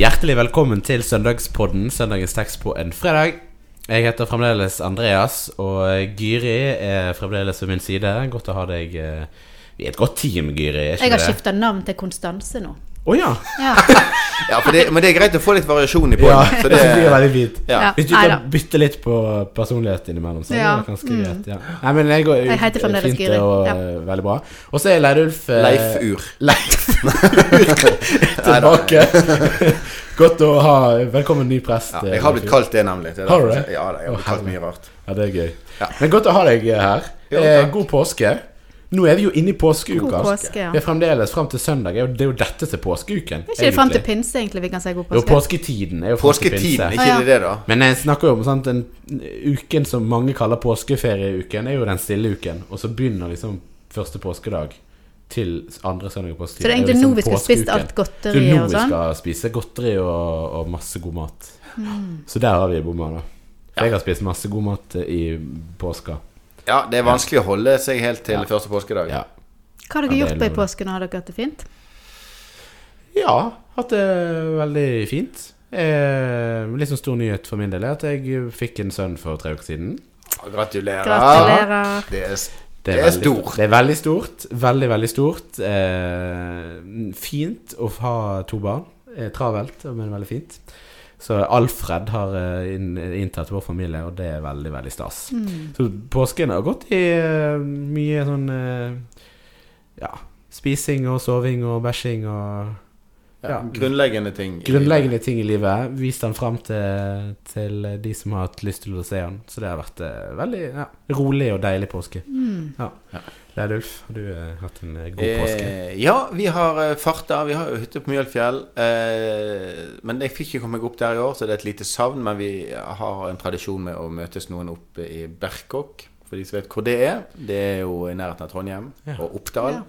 Hjertelig velkommen til søndagspodden, søndagens tekst på en fredag. Jeg heter fremdeles Andreas, og Gyri er fremdeles ved min side. Godt å ha deg eh, Vi er et godt team, Gyri. Jeg har skifta navn til Konstanse nå. Å ja. Ja. Ja, for det, men det er greit å få litt variasjon i ja. så Det blir veldig fint. ja. Ja. Hvis du kan bytte litt på personlighet innimellom, så Ja, er det ganske mm. greit. Ja. Nei, men jeg går Jeg heter fremdeles fint Gyri, og ja. eh, veldig bra. Og så er Leirulf eh, Leif Ur. Leif tilbake. Godt å ha Velkommen ny prest. Ja, eh, jeg har blitt kalt det, nemlig. Det er Har du det? Ja, jeg har blitt kalt mye rart. Ja, det er gøy. Ja. Men godt å ha deg her. Jo, eh, god påske. Nå er vi jo inne i påskeuka. God påske, ja. Vi er fremdeles fram til søndag. Det er jo- Det er jo dette som er påskeuken. Er ikke det fram til pinse, egentlig, vi kan si god Jo, påske? påsketiden er jo frem til Påsketiden, pinse. ikke det da? Men jeg snakker jo om sant, den uken som mange kaller påskeferieuken, er jo den stille uken. Og så begynner liksom første påskedag til andre søndag i påsketiden. Så det er egentlig liksom nå vi skal spise alt godteri og sånn? Så nå er nå vi sånn? skal spise godteri og, og masse god mat. Mm. Så der har vi bomma, da. Jeg har spist masse god mat i påska. Ja, det er vanskelig å holde seg helt til Ja. første påskedag. Ja. Hva har dere er gjort på i påsken? Har dere hatt det fint? Ja, hatt det veldig fint. Eh, litt sånn stor nyhet for min del er at jeg fikk en sønn for tre uker siden. Gratulerer. Gratulerer. Det er, det er, Det er veldig- stort. Det er veldig stort. Veldig, veldig stort. Eh, fint å ha to barn. Eh, travelt, men veldig fint. Så Alfred har eh, inntatt vår familie, og det er veldig, veldig stas. Mm. Så påsken har gått i eh, mye sånn eh, Ja, spising og soving og bæsjing og ja, Ja. grunnleggende ting. i Grunnleggende ting i livet. Vist den fram til, til de som har hatt lyst til å se den. Så det har vært veldig ja, rolig og deilig påske. Mm. Ja. Leidulf, har du eh, hatt en eh, god påske? Eh, ja, vi har eh, farta. Vi har jo hytte på Mjølfjell. Eh, men jeg fikk ikke komme meg opp der i år, så det er et lite savn. Men vi har en tradisjon med å møtes noen oppe i Berkåk. For de som vet hvor det er. Det er jo i nærheten av Trondheim Ja. og Oppdal. Ja.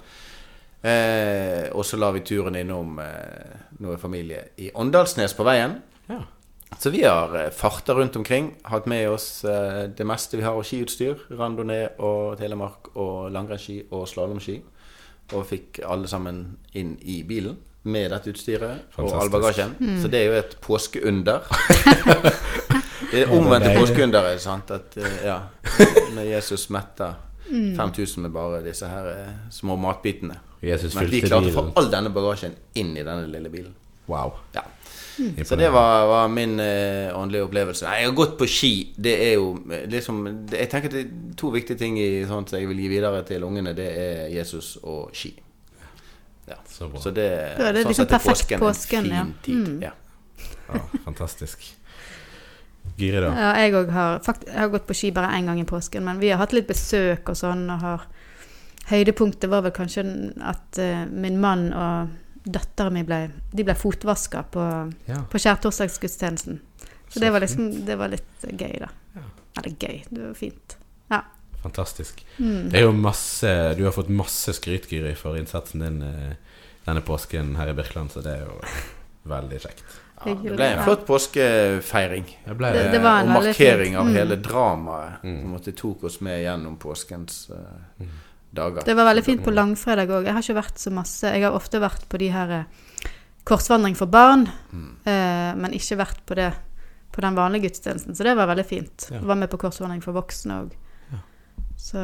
Eh, og så lar vi turen innom eh, noe familie i Åndalsnes på veien. Ja. Så vi har eh, farta rundt omkring, hatt med oss eh, det meste vi har av skiutstyr. Randonee og telemark og langrennsski og slalåmski. Og fikk alle sammen inn i bilen med dette utstyret og all bagasjen. Mm. Så det er jo et påskeunder. det er omvendte er- påskeunderet, sant. At, eh, ja, når Jesus metta Mm. 5000 med bare disse her små matbitene. Jesus Men vi klarte å få all denne bagasjen inn i denne lille bilen. Wow. Ja. Så det var, var min eh, åndelige opplevelse. Nei, Jeg har gått på ski. Det er jo liksom det, Jeg tenker at det er to viktige ting i sånt som jeg vil gi videre til ungene. Det er Jesus og ski. Ja. Så bra. Så det, Da er det sånn liksom er perfekt påsken påsken, en ja. fin tid. Mm. Ja. Ja, fantastisk. Giri, da? Ja, jeg òg har har gått på ski bare én gang i påsken, men vi har hatt litt besøk og sånn. og har Høydepunktet var vel kanskje at uh, min mann og datteren min ble, de ble fotvaska på, Ja. på skjærtorsdagsgudstjenesten. Så Så det var liksom Det var litt gøy, da. Ja. Eller gøy. Det var fint. Fantastisk. Mm. Det er jo masse Du har fått masse skryt, Gyri, for innsatsen din eh, denne påsken her i Birkeland, så det er jo veldig kjekt. Ja, det ble en flott påskefeiring. Det ble Det- det en og markering av Mm. hele dramaet Mm. som måtte tok oss med gjennom påskens uh, Mm. Dager. Det var veldig fint på langfredag òg. Jeg har ikke vært så masse. Jeg har ofte vært på de her eh, korsvandring for barn, Mm. eh, men ikke vært på det på den vanlige gudstjenesten. Så det var veldig fint. Ja. Var med på korsvandring for voksne òg. Ja. Så,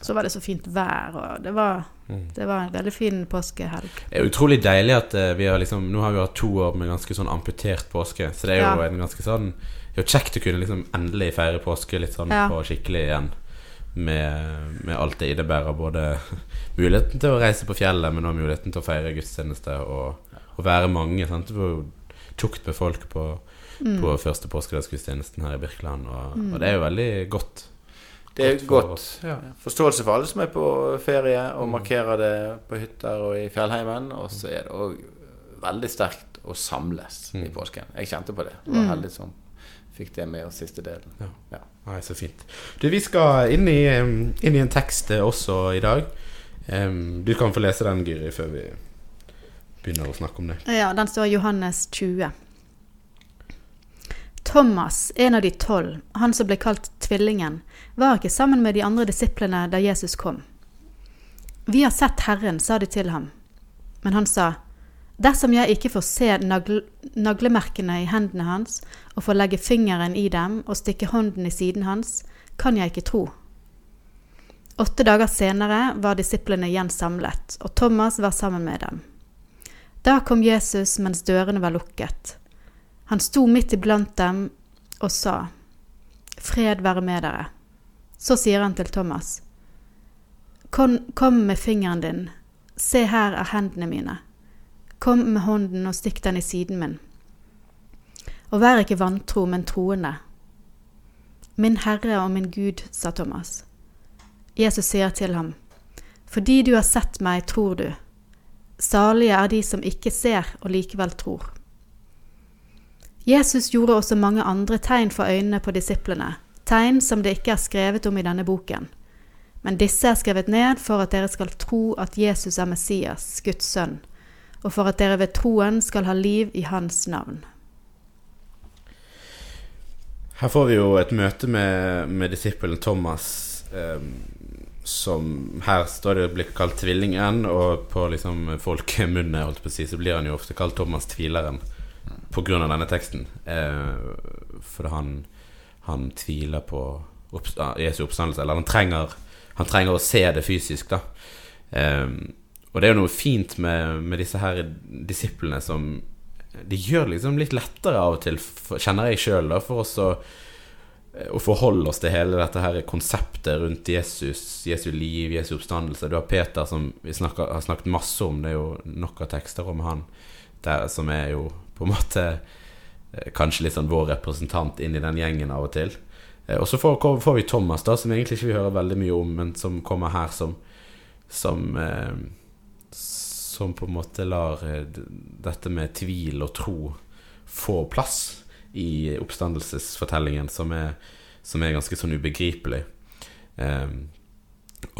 så var det så fint vær, og det var, Mm. det var en veldig fin påskehelg. Det er utrolig deilig at eh, vi har liksom Nå har vi hatt to år med ganske sånn amputert påske, så det er jo Ja. en ganske sånn Det er jo kjekt å kunne liksom endelig feire påske litt sånn Ja. på skikkelig igjen. Med, med alt det innebærer, både muligheten til å reise på fjellet, men også muligheten til å feire gudstjeneste og, og være mange. Sant? Det var jo tukt med folk på, Mm. på første påskedagsgudstjenesten her i Birkeland, og, Mm. og det er jo veldig godt. Det er godt. Ja. Forståelse for alle som er på ferie og Mm. markerer det på hytter og i fjellheimen. Og så er det òg veldig sterkt å samles i Mm. påsken. Jeg kjente på det. Det var Mm. heldig som fikk det med oss siste delen. Nei, så fint. Du, vi skal inn i, inn i en tekst eh, også i dag. Um, du kan få lese den, Gyri, før vi begynner å snakke om det. Ja, den står Johannes 20. Thomas, en av de tolv, han som ble kalt Tvillingen, var ikke sammen med de andre disiplene da Jesus kom. Vi har sett Herren, sa de til ham. Men han sa, Dersom jeg ikke får se nagle naglemerkene i hendene hans, og får legge fingeren i dem og stikke hånden i siden hans, kan jeg ikke tro. Åtte dager senere var disiplene igjen samlet, og Thomas var sammen med dem. Da kom Jesus mens dørene var lukket. Han sto midt iblant dem og sa, Fred være med dere. Så sier han til Thomas, Kom, kom med fingeren din, se her er hendene mine. Kom med hånden og stikk den i siden min. Og vær ikke vantro, men troende. Min Herre og min Gud, sa Thomas. Jesus sier til ham, Fordi du har sett meg, tror du. Salige er de som ikke ser og likevel tror. Jesus gjorde også mange andre tegn for øynene på disiplene, tegn som det ikke er skrevet om i denne boken. Men disse er skrevet ned for at dere skal tro at Jesus er Messias, Guds sønn, og for at dere ved troen skal ha liv i hans navn. Her får vi jo et møte med, med disippelen Thomas, eh, som her står det blir kalt tvillingen, og på liksom folkemunne holdt på å si, så blir han jo ofte kalt Thomas tvileren av denne teksten. Eh, for han, han tviler på opp, Jesu oppstandelse, eller han trenger, han trenger å se det fysisk, da. Eh, og det er jo noe fint med, med disse her disiplene som De gjør det liksom litt lettere av og til, kjenner jeg sjøl, for oss å å forholde oss til hele dette her konseptet rundt Jesus, Jesu liv, Jesu oppstandelse. Du har Peter, som vi snakker, har snakket masse om. Det er jo nok av tekster om han der, som er jo på en måte eh, kanskje litt sånn vår representant inn i den gjengen av og til. Eh, og så får, får, vi Thomas, da, som egentlig ikke vi hører veldig mye om, men som kommer her som Som, eh, som på en måte lar eh, dette med tvil og tro få plass i oppstandelsesfortellingen, som er, som er ganske sånn ubegripelig. Um,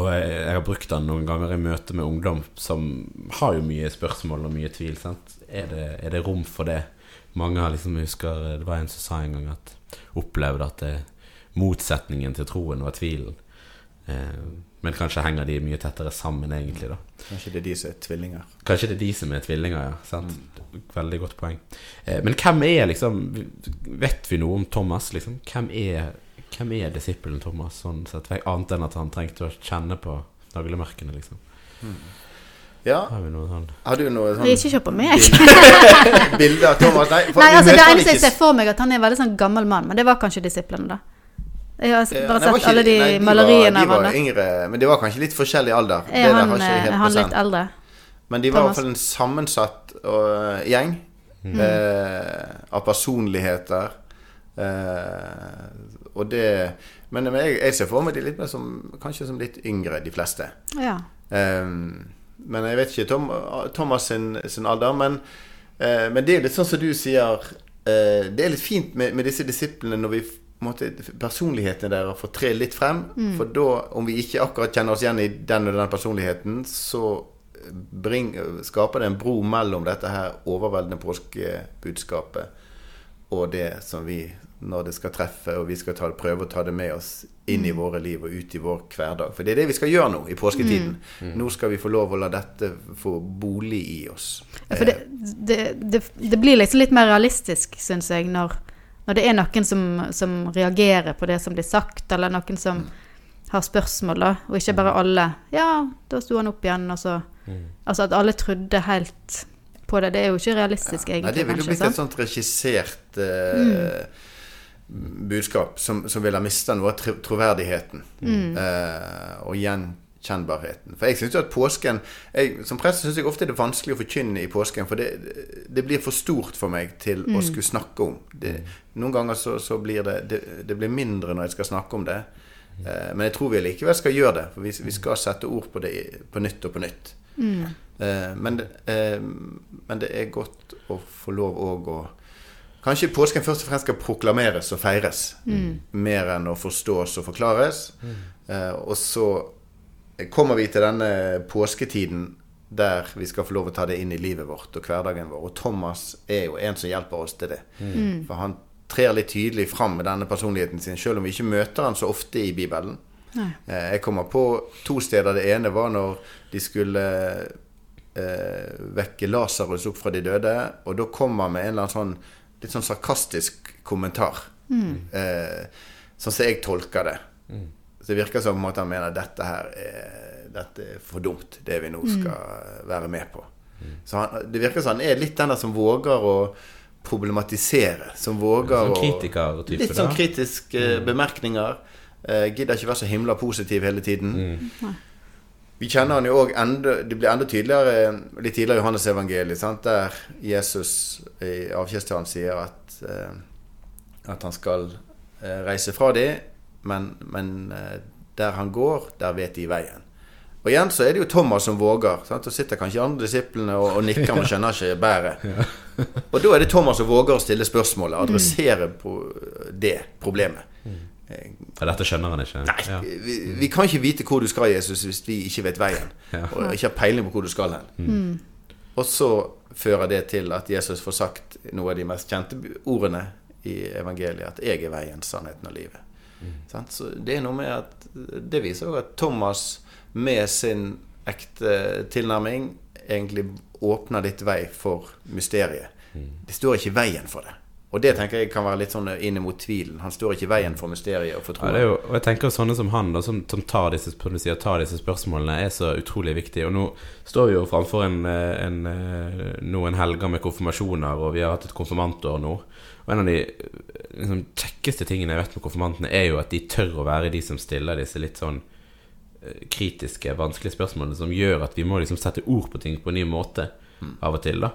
og jeg, jeg, har brukt den noen ganger i møte med ungdom som har jo mye spørsmål og mye tvil. Er det, er det, rom for det? Mange har liksom husker Det var en som sa en gang at opplevde at det, motsetningen til troen var tvilen. Um, men kanskje henger de mye tettere sammen, egentlig. da Kanskje det er de som er tvillinger. Kanskje det er de som er tvillinger, ja. Sant? Mm. Veldig godt poeng. Eh, men hvem er liksom Vet vi noe om Thomas, liksom? Hvem er, hvem er disippelen Thomas, sånn sett? Annet enn at han trengte å kjenne på naglemerkene, liksom. Mm. Ja. Har vi noe sånn Har du noe sånn Ikke se på meg. bilde av Thomas? Nei, Nei altså, det eneste jeg ser for meg, at han er en veldig sånn gammel mann. Men det var kanskje disiplene, da. Jeg har bare sett ikke, alle de, nei, de maleriene av var Yngre, men det var kanskje litt forskjellig alder. Er han, er han litt eldre? Men de var i hvert fall en sammensatt uh, gjeng mm. uh, av personligheter. Uh, og det Men jeg, jeg, ser for meg de litt mer som kanskje som litt yngre, de fleste. Ja. men jeg vet ikke Tom, Thomas sin, sin alder. Men, men, det er litt sånn som du sier. det er litt fint med, med disse disiplene når vi måte, personlighetene deres får tre litt frem. Mm. For da, om vi ikke akkurat kjenner oss igjen i den og den personligheten, så bring, skaper det en bro mellom dette her overveldende påskebudskapet og det som vi, når det skal treffe, og vi skal ta, prøve å ta det med oss inn i mm. våre liv og ut i vår hverdag. For det er det vi skal gjøre nå i påsketiden. Mm. Nå skal vi få lov å la dette få bolig i oss. Ja, for det, det, det, det blir liksom litt mer realistisk, syns jeg, når når det er noen som, som, reagerer på det som blir sagt, eller noen som har spørsmål, da, og ikke bare alle Ja, da sto han opp igjen, og så mm. Altså at alle trodde helt på det. Det er jo ikke realistisk, ja. egentlig. Nei, det ville blitt et sånt regissert eh, mm. budskap som, som ville ha mista noe av troverdigheten. Mm. Eh, og igjen gjenkjennbarheten. For jeg synes jo at påsken jeg, Som prest syns jeg ofte det er vanskelig å forkynne i påsken, for det, det blir for stort for meg til mm. å skulle snakke om. Det, noen ganger så, så blir det, det, det blir mindre når jeg skal snakke om det. Eh, men jeg tror vi likevel skal gjøre det, for vi, vi skal sette ord på det på nytt og på nytt. Mm. Eh, men, eh, men, det er godt å få lov òg å Kanskje påsken først og fremst skal proklameres og feires, mm. mer enn å forstås og forklares. Mm. Eh, og så kommer vi til denne påsketiden der vi skal få lov å ta det inn i livet vårt og hverdagen vår. Og Thomas er jo en som hjelper oss til det. Mm. For han trer litt tydelig fram med denne personligheten sin, selv om vi ikke møter han så ofte i Bibelen. Nei. Eh, jeg kommer på to steder. Det ene var når de skulle eh, vekke Lasarus opp fra de døde, og da kommer han med en eller annen sånn litt sånn sarkastisk kommentar. Eh, sånn som jeg tolker det. Så det virker som at han mener dette her er, dette er for dumt, det vi nå skal være med på. Så han, det virker som han er litt den der som våger å problematisere. Som våger Sånn å Litt sånn da. kritiske bemerkninger. Eh, gidder ikke være så himla positiv hele tiden. Mm. Vi kjenner han jo òg enda Det blir enda tydeligere litt tidligere i Johannes evangeliet, sant? der Jesus i avskjedstalen sier at, eh, at han skal eh, reise fra dem, men, men eh, der han går, der vet de veien. Og igjen så er det jo Thomas som våger. Sant? Så sitter kanskje andre disiplene og, og nikker, men skjønner ikke bæret. Og da er det Thomas som våger å stille spørsmålet, adressere på det problemet. Ja, dette skjønner han ikke. Nei, Ja. vi, vi kan ikke vite hvor du skal, Jesus, hvis vi ikke vet veien. Ja. Og ikke har peiling på hvor du skal hen. Og så fører det til at Jesus får sagt noe av de mest kjente ordene i evangeliet, at 'jeg er veien, sannheten og livet'. Så det er noe med at Det viser jo at Thomas med sin ekte tilnærming egentlig åpner litt vei for mysteriet. Det står ikke i veien for det. Og det tenker jeg kan være litt sånn inn mot tvilen. Han står ikke i veien for mysteriet og for Ja, troen. jo, og jeg tenker sånne som han da, som, som tar, disse, sier, tar disse spørsmålene, er så utrolig viktig. Og nå står vi jo framfor en, eh, en, eh, noen helger med konfirmasjoner, og vi har hatt et konfirmantår nå. Og en av de eh, liksom, kjekkeste tingene jeg vet med konfirmantene, er jo at de tør å være de som stiller disse litt sånn kritiske, vanskelige spørsmålene som gjør at vi må liksom sette ord på ting på en ny måte av og til, da.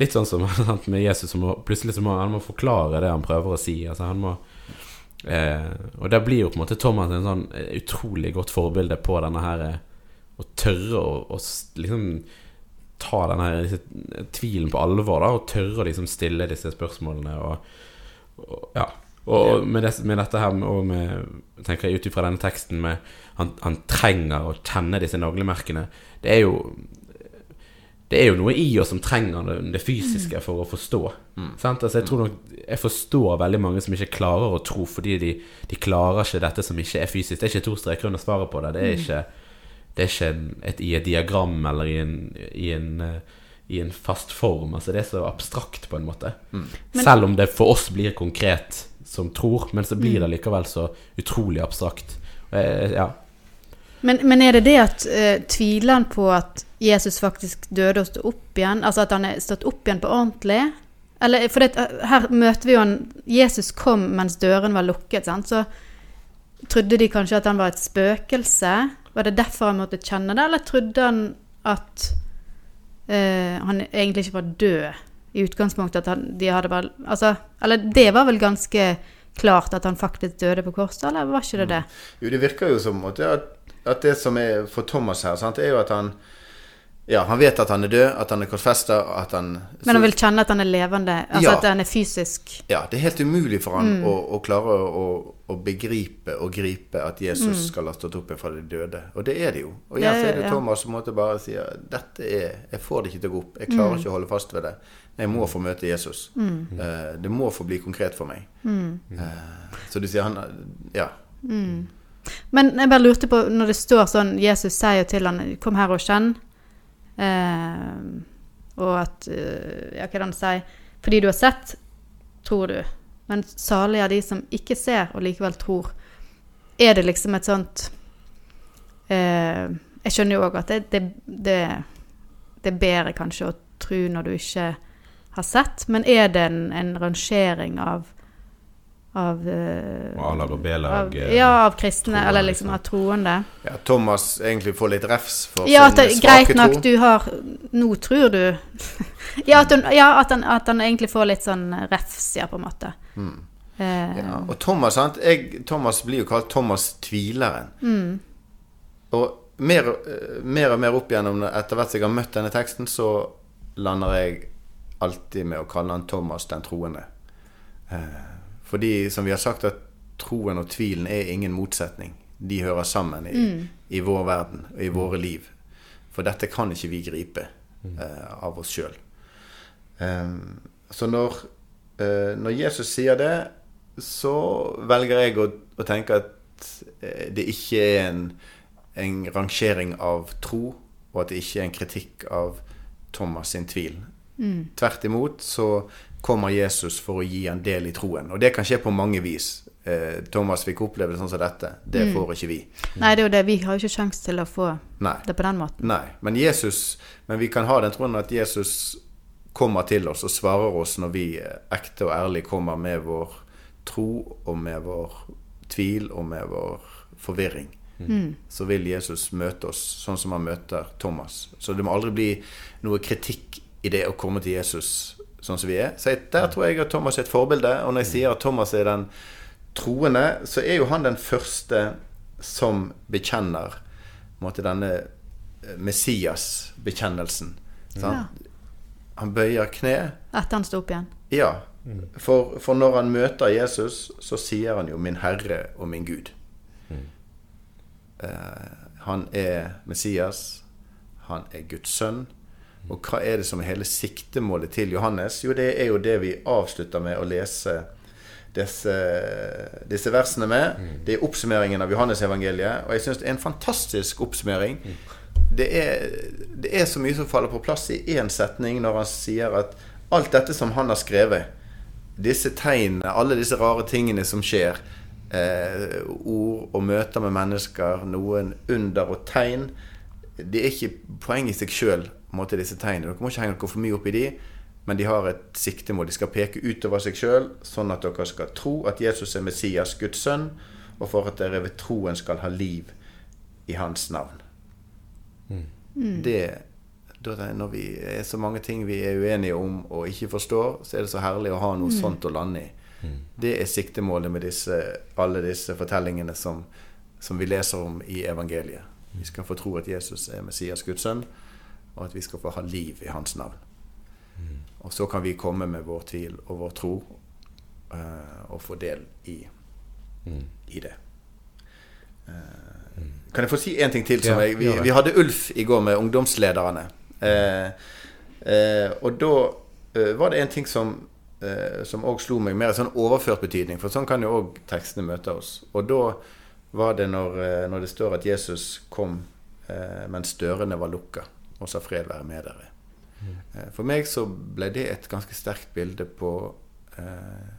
Litt sånn som sant, med Jesus, som må, plutselig må han må forklare det han prøver å si. Altså han må Eh, og der blir jo på en måte Thomas en sånn eh, utrolig godt forbilde på denne her eh, Å tørre å, å liksom ta denne her disse, tvilen på alvor, da, og tørre å liksom stille disse spørsmålene og, og Ja. Og med, det, med dette her og med Tenker jeg ut ifra denne teksten med han, han trenger å kjenne disse naglemerkene. Det er jo det er jo noe i oss som trenger det, fysiske for å forstå. Sant? Altså, jeg tror nok Jeg forstår veldig mange som ikke klarer å tro fordi de, de klarer ikke dette som ikke er fysisk. Det er ikke to streker under svaret på det. Det er ikke, det er ikke et, i et diagram eller i en, i en eh, i en fast form. Altså Det er så abstrakt, på en måte. Selv om det for oss blir konkret som tror, men så blir det likevel så utrolig abstrakt. Jeg- Ja. Men, men er det det at uh, tviler han på at Jesus faktisk døde og sto opp igjen? Altså at han er stått opp igjen på ordentlig? Eller, for det, her møter vi jo han Jesus kom mens døren var lukket, sant? Så trodde de kanskje at han var et spøkelse? Var det derfor han måtte kjenne det, eller trodde han at uh, han egentlig ikke var død i utgangspunktet? At han, de hadde bare Altså, eller det var vel ganske klart at han faktisk døde på korset, eller var ikke det det? Jo, det virker jo som at, at det som er for Thomas her, sant, er jo at han Ja, han vet at han er død, at han er korsfesta, at han Men han vil kjenne at han er levende, altså Ja. at han er fysisk. Ja, det er helt umulig for han å, å klare å, å begripe og gripe at Jesus skal ha stått opp fra de døde. Og det er det jo. Og igjen så er det. Thomas som måtte bare sier dette er Jeg får det ikke til å gå opp. Jeg klarer ikke å holde fast ved det. Jeg må få møte Jesus. Eh, det må få bli konkret for meg. Eh, så du sier han Ja. Men jeg bare lurte på, når det står sånn Jesus sier til han 'Kom her og kjenn', og at eh, Ja, hva kan det si? Fordi du har sett, tror du. Men salig er de som ikke ser, og likevel tror. Er det liksom et sånt eh, Jeg skjønner jo òg at det, det, det, det er bedre kanskje å tro når du ikke har sett, men er det en, en rangering av av, uh, og B-lag. av eh, Ja, av kristne, troende, eller liksom. av troende. ja. Thomas egentlig får litt refs for Ja, sin det, sin greit svake nok, du har Nå tror du Ja, at, hun, ja at, han, at han egentlig får litt sånn refs, ja, på en måte. Mm. Uh, Ja, og Thomas, sant? Jeg, Thomas blir jo kalt Thomas tvileren. Mm. Og mer, mer og mer opp igjennom etter hvert som jeg har møtt denne teksten, så lander jeg alltid med å kalle han Thomas den troende. Eh, fordi, som vi har sagt, at troen og tvilen er ingen motsetning. De hører sammen i, i vår verden og i våre liv. For dette kan ikke vi gripe uh, av oss sjøl. så når, uh, når Jesus sier det, så velger jeg å, å tenke at eh, det ikke er en, en rangering av tro, og at det ikke er en kritikk av Thomas sin tvil. Mm. Tvert imot så kommer Jesus for å gi en del i troen. Og det kan skje på mange vis. Eh, Thomas fikk oppleve det sånn som dette. Det får ikke vi. Nei, det er jo det. Vi har jo ikke sjanse til å få Nei. det på den måten. Nei. Men Jesus Men vi kan ha den troen at Jesus kommer til oss og svarer oss når vi eh, ekte og ærlig kommer med vår tro og med vår tvil og med vår forvirring. Mm. Så vil Jesus møte oss sånn som han møter Thomas. Så det må aldri bli noe kritikk i det å komme til Jesus sånn som vi er. Så jeg, der tror jeg at Thomas er et forbilde. Og når jeg sier at Thomas er den troende, så er jo han den første som bekjenner måtte, denne eh, Messias-bekjennelsen. Ja. Han bøyer kne. Etter han sto opp igjen. Ja. For, for når han møter Jesus, så sier han jo 'min Herre og min Gud'. Eh, han er Messias. Han er Guds sønn. Og hva er det som er hele siktemålet til Johannes? Jo, det er jo det vi avslutter med å lese disse, disse versene med. Det er oppsummeringen av Johannes-evangeliet. Og jeg syns det er en fantastisk oppsummering. Det er, det er så mye som faller på plass i én setning når han sier at alt dette som han har skrevet, disse tegnene, alle disse rare tingene som skjer, eh, ord og møter med mennesker, noen under og tegn Det er ikke poeng i seg sjøl, disse tegnene. Dere må ikke henge dere for mye opp i de, men de har et siktemål. De skal peke utover seg sjøl, sånn at dere skal tro at Jesus er Messias, Guds sønn, og for at dere ved troen skal ha liv i hans navn. Mm. det, Når vi er så mange ting vi er uenige om og ikke forstår, så er det så herlig å ha noe sånt å lande i. Det er siktemålet med disse, alle disse fortellingene som, som vi leser om i evangeliet. Vi skal få tro at Jesus er Messias, Guds sønn, og at vi skal få ha liv i hans navn. Og så kan vi komme med vår tvil og vår tro uh, og få del i, i det. Eh, kan jeg få si en ting til? Som Ja, jeg, vi, vi hadde Ulf i går med ungdomslederne. Uh, og da var det en ting som som òg slo meg, mer i sånn overført betydning. For sånn kan jo òg tekstene møte oss. Og da var det når, når det står at Jesus kom eh, mens dørene var lukka, og sa 'fred være med dere'. Mm. For meg så ble det et ganske sterkt bilde på eh,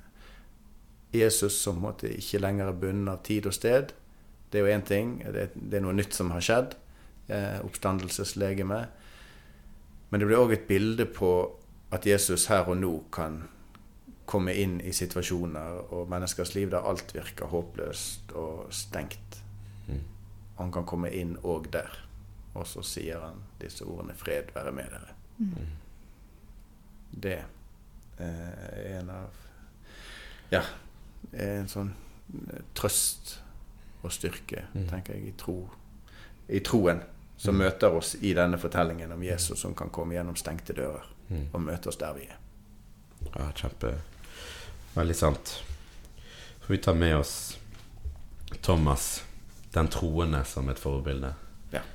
Jesus som måtte ikke lenger er bundet av tid og sted. Det er jo én ting. Det, det er noe nytt som har skjedd. Eh, oppstandelseslegeme. Men det ble òg et bilde på at Jesus her og nå kan komme inn i situasjoner og menneskers liv der alt virker håpløst og stengt. Han kan komme inn òg der. Og så sier han disse ordene 'Fred være med dere'. Det eh, er en av Ja, en sånn eh, trøst og styrke, tenker jeg, i tro i troen som møter oss i denne fortellingen om Jesus som kan komme gjennom stengte dører og møte oss der vi er. Ja, kjempe Veldig sant. Får vi tar med oss Thomas, den troende, som et forbilde.